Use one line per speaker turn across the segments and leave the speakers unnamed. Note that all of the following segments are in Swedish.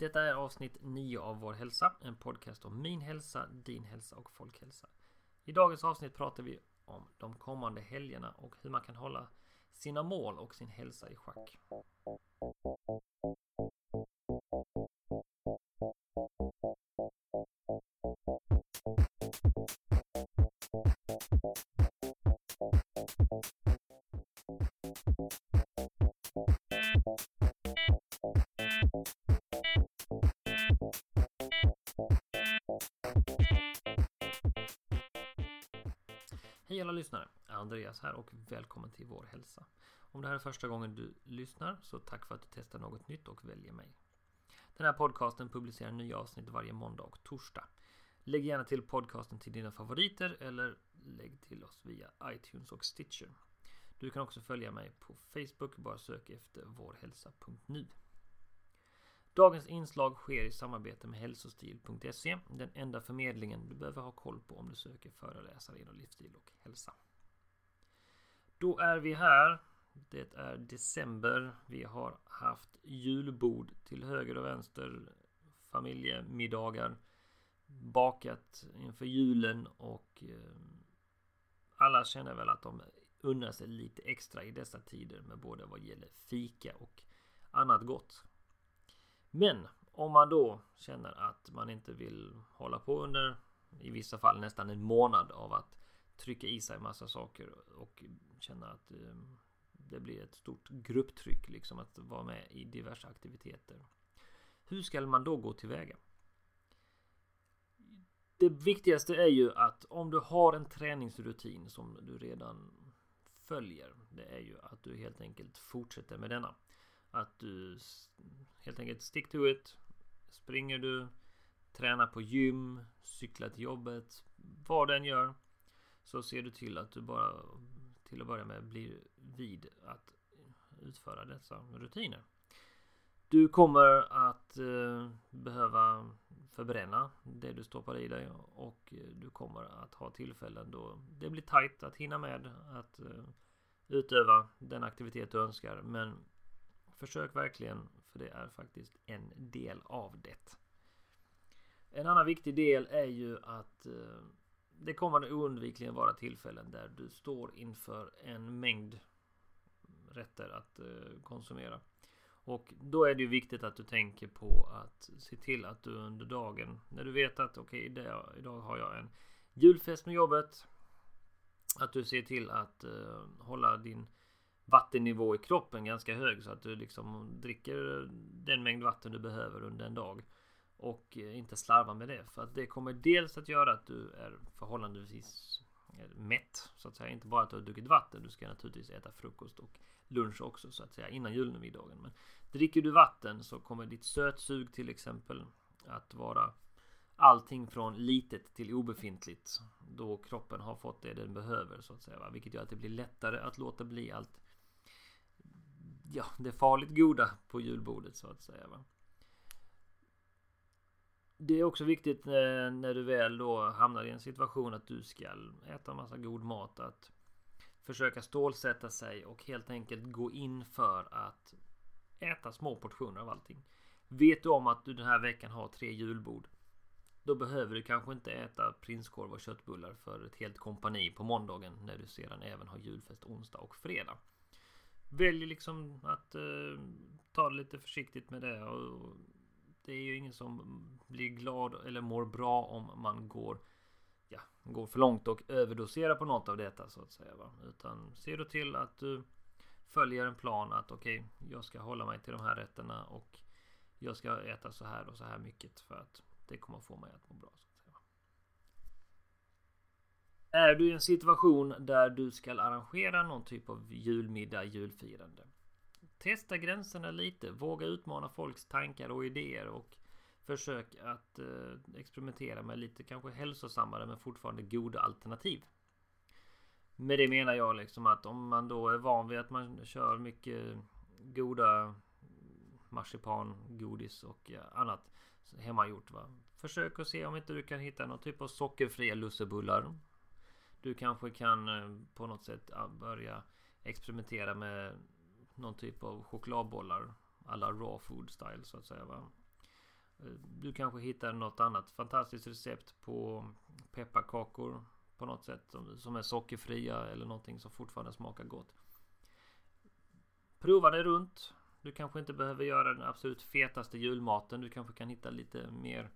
Detta är avsnitt 9 av Vår hälsa, en podcast om min hälsa, din hälsa och folkhälsa. I dagens avsnitt pratar vi om de kommande helgerna och hur man kan hålla sina mål och sin hälsa i schack. Andreas här och välkommen till Vår Hälsa. Om det här är första gången du lyssnar så tack för att du testar något nytt och väljer mig. Den här podcasten publicerar nya avsnitt varje måndag och torsdag. Lägg gärna till podcasten till dina favoriter eller lägg till oss via iTunes och Stitcher. Du kan också följa mig på Facebook, bara sök efter vårhälsa.nu. Dagens inslag sker i samarbete med hälsostil.se, den enda förmedlingen du behöver ha koll på om du söker föreläsare inom livsstil och hälsa. Då är vi här. Det är december. Vi har haft julbord till höger och vänster, familjemiddagar, bakat inför julen och eh, alla känner väl att de unnar sig lite extra i dessa tider med både vad gäller fika och annat gott. Men om man då känner att man inte vill hålla på under i vissa fall nästan en månad av att trycka i sig massa saker och känna att ehm, det blir ett stort grupptryck liksom att vara med i diverse aktiviteter. Hur ska man då gå tillväga? Det viktigaste är ju att om du har en träningsrutin som du redan följer. Det är ju att du helt enkelt fortsätter med denna. Att du helt enkelt stick to it. Springer du, tränar på gym, cyklar till jobbet, vad den gör. Så ser du till att du bara till att börja med blir vid att utföra dessa rutiner. Du kommer att eh, behöva förbränna det du stoppar i dig och du kommer att ha tillfällen då det blir tajt att hinna med att eh, utöva den aktivitet du önskar. Men försök verkligen för det är faktiskt en del av det. En annan viktig del är ju att eh, det kommer oundvikligen vara tillfällen där du står inför en mängd rätter att eh, konsumera. Och då är det ju viktigt att du tänker på att se till att du under dagen när du vet att okej, okay, idag har jag en julfest med jobbet. Att du ser till att uh, hålla din vattennivå i kroppen ganska hög så att du liksom dricker eh, den mängd vatten du behöver under en dag. Och eh, inte slarva med det. För att det kommer dels att göra att du är förhållandevis eh, mätt så att säga. Inte bara att du har druckit vatten. Du ska naturligtvis äta frukost och lunch också så att säga innan julmiddagen. Men dricker du vatten så kommer ditt sötsug till exempel att vara allting från litet till obefintligt. Då kroppen har fått det den behöver så att säga. Va? Vilket gör att det blir lättare att låta bli allt ja, det farligt goda på julbordet så att säga. Va? Det är också viktigt eh, när, du väl då hamnar i en situation att du ska äta massa god mat att försöka stålsätta sig och helt enkelt gå in för att äta små portioner av allting. Vet du om att du den här veckan har tre julbord då behöver du kanske inte äta prinskorv och köttbullar för ett helt kompani på måndagen när du sedan även har julfest onsdag och fredag. Välj liksom att eh, ta det lite försiktigt med det. Och det är ju ingen som blir glad eller mår bra om man går ja, går för långt och överdoserar på något av detta så att säga. Va? Utan se då till att du följer en plan att okej, okay, jag ska hålla mig till de här rätterna och jag ska äta så här och så här mycket för att det kommer få mig att må bra. Så att säga. Är du i en situation där du ska arrangera någon typ av julmiddag, julfirande. Testa gränserna lite, våga utmana folks tankar och idéer och försök att eh, experimentera med lite kanske hälsosammare men fortfarande goda alternativ. Med det menar jag liksom att om man då är van vid att man kör mycket goda marsipan, godis och eh, annat hemmagjort. Va? Försök att se om inte du kan hitta någon typ av sockerfria lussebullar. Du kanske kan eh, på något sätt ah, börja experimentera med någon typ av chokladbollar alla raw food style så att säga. Va? Eh, du kanske hittar något annat fantastiskt recept på pepparkakor på något sätt som är sockerfria eller någonting som fortfarande smakar gott. Prova det runt. Du kanske inte behöver göra den absolut fetaste julmaten. Du kanske kan hitta lite mer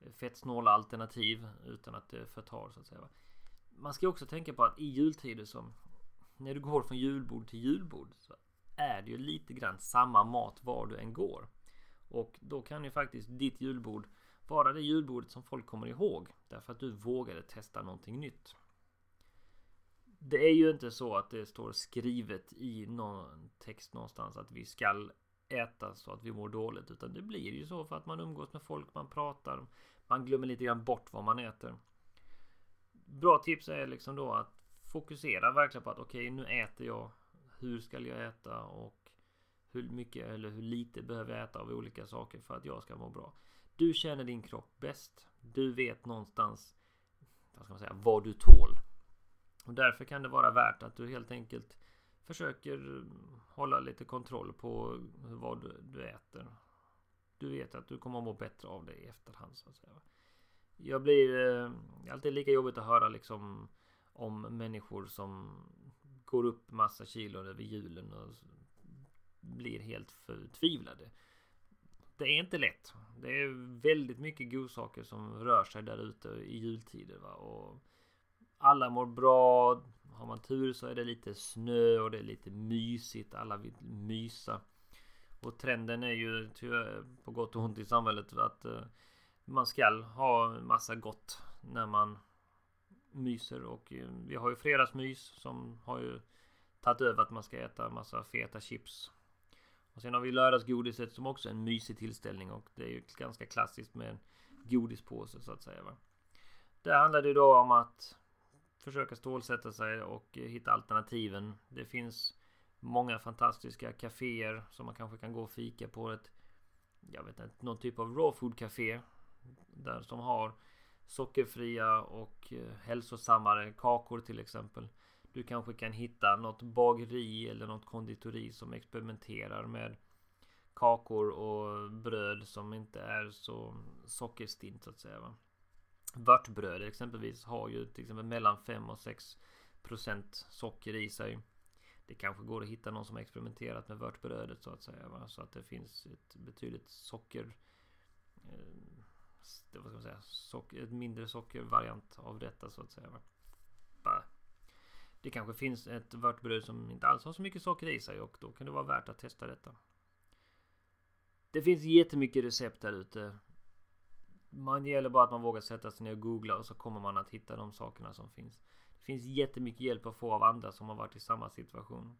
eh, fettsnåla alternativ utan att det förtar så att säga. va. Man ska också tänka på att i jultider som när du går från julbord till julbord så är det ju lite grann samma mat var du än går. Och då kan ju faktiskt ditt julbord vara det julbordet som folk kommer ihåg därför att du vågade testa någonting nytt. Det är ju inte så att det står skrivet i någon text någonstans att vi skall äta så att vi mår dåligt utan det blir ju så för att man umgås med folk, man pratar, man glömmer lite grann bort vad man äter. Bra tips är liksom då att fokusera verkligen på att okej, okay, nu äter jag. Hur ska jag äta och hur mycket eller hur lite behöver jag äta av olika saker för att jag ska må bra. Du känner din kropp bäst. Du vet någonstans vad, ska man säga, vad du tål. Och därför kan det vara värt att du helt enkelt försöker hålla lite kontroll på vad du, du äter. Du vet att du kommer att må bättre av det i efterhand. Så att säga. Jag blir eh, alltid lika jobbigt att höra liksom om människor som går upp massa kilon över julen och blir helt förtvivlade. Det är inte lätt. Det är väldigt mycket godsaker som rör sig där ute i jultider. Va? Och alla mår bra. Har man tur så är det lite snö och det är lite mysigt. Alla vill mysa. Och trenden är ju tyvärr på gott och ont i samhället att eh, man ska ha massa gott när man myser och eh, vi har ju fredagsmys som har ju tagit över att man ska äta massa feta chips. Och sen har vi lördagsgodiset som också är en mysig tillställning och det är ju ganska klassiskt med en godispåse så att säga. Va? Det handlar det då om att försöka stålsätta sig och eh, hitta alternativen. Det finns många fantastiska kaféer som man kanske kan gå och fika på ett jag vet inte, någon typ av raw food café där som har sockerfria och eh, hälsosammare kakor till exempel. Du kanske kan hitta något bageri eller något konditori som experimenterar med kakor och bröd som inte är så sockerstint så att säga. Va? Vörtbröd exempelvis har ju till exempel mellan 5 och 6 procent socker i sig. Det kanske går att hitta någon som experimenterat med vörtbrödet så att säga. Va? Så att det finns ett betydligt socker eh, vad ska man säga, socker, ett mindre sockervariant av detta så att säga. Det kanske finns ett vörtbröd som inte alls har så mycket socker i sig och då kan det vara värt att testa detta. Det finns jättemycket recept där ute. Man gäller bara att man vågar sätta sig ner och googla och så kommer man att hitta de sakerna som finns. Det finns jättemycket hjälp att få av andra som har varit i samma situation.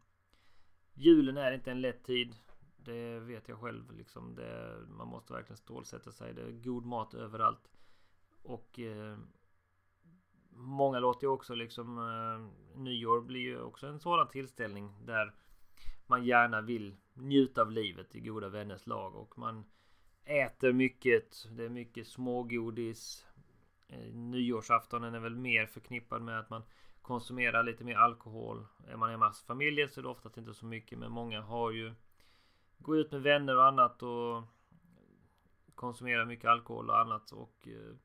Julen är inte en lätt tid. Det vet jag själv liksom. Det, man måste verkligen stålsätta sig. Det är god mat överallt. Och eh, Många låter ju också liksom eh, Nyår blir ju också en sådan tillställning där man gärna vill njuta av livet i goda vänners lag och man äter mycket. Det är mycket smågodis. Eh, nyårsaftonen är väl mer förknippad med att man konsumerar lite mer alkohol. Är man hemma hos familjen så är det oftast inte så mycket men många har ju gå ut med vänner och annat och konsumera mycket alkohol och annat. Och eh,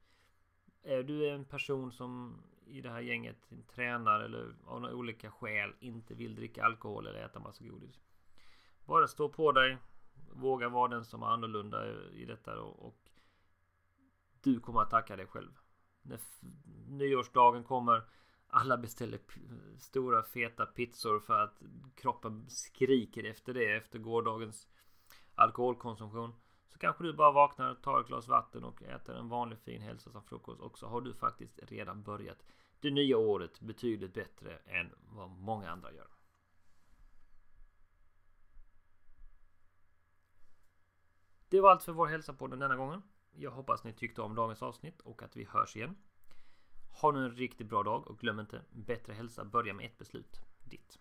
är du en person som i det här gänget tränar eller av några olika skäl inte vill dricka alkohol eller äta massa godis. Bara stå på dig. Våga vara den som är annorlunda i detta och du kommer att tacka dig själv. När nyårsdagen kommer alla beställer stora feta pizzor för att kroppen skriker efter det efter gårdagens alkoholkonsumtion. Så kanske du bara vaknar, tar ett glas vatten och äter en vanlig fin hälsosam frukost. Och så har du faktiskt redan börjat det nya året betydligt bättre än vad många andra gör. Det var allt för vår hälsa på den denna gången. Jag hoppas ni tyckte om dagens avsnitt och att vi hörs igen. Ha nu en riktigt bra dag och glöm inte bättre hälsa börjar med ett beslut. Ditt.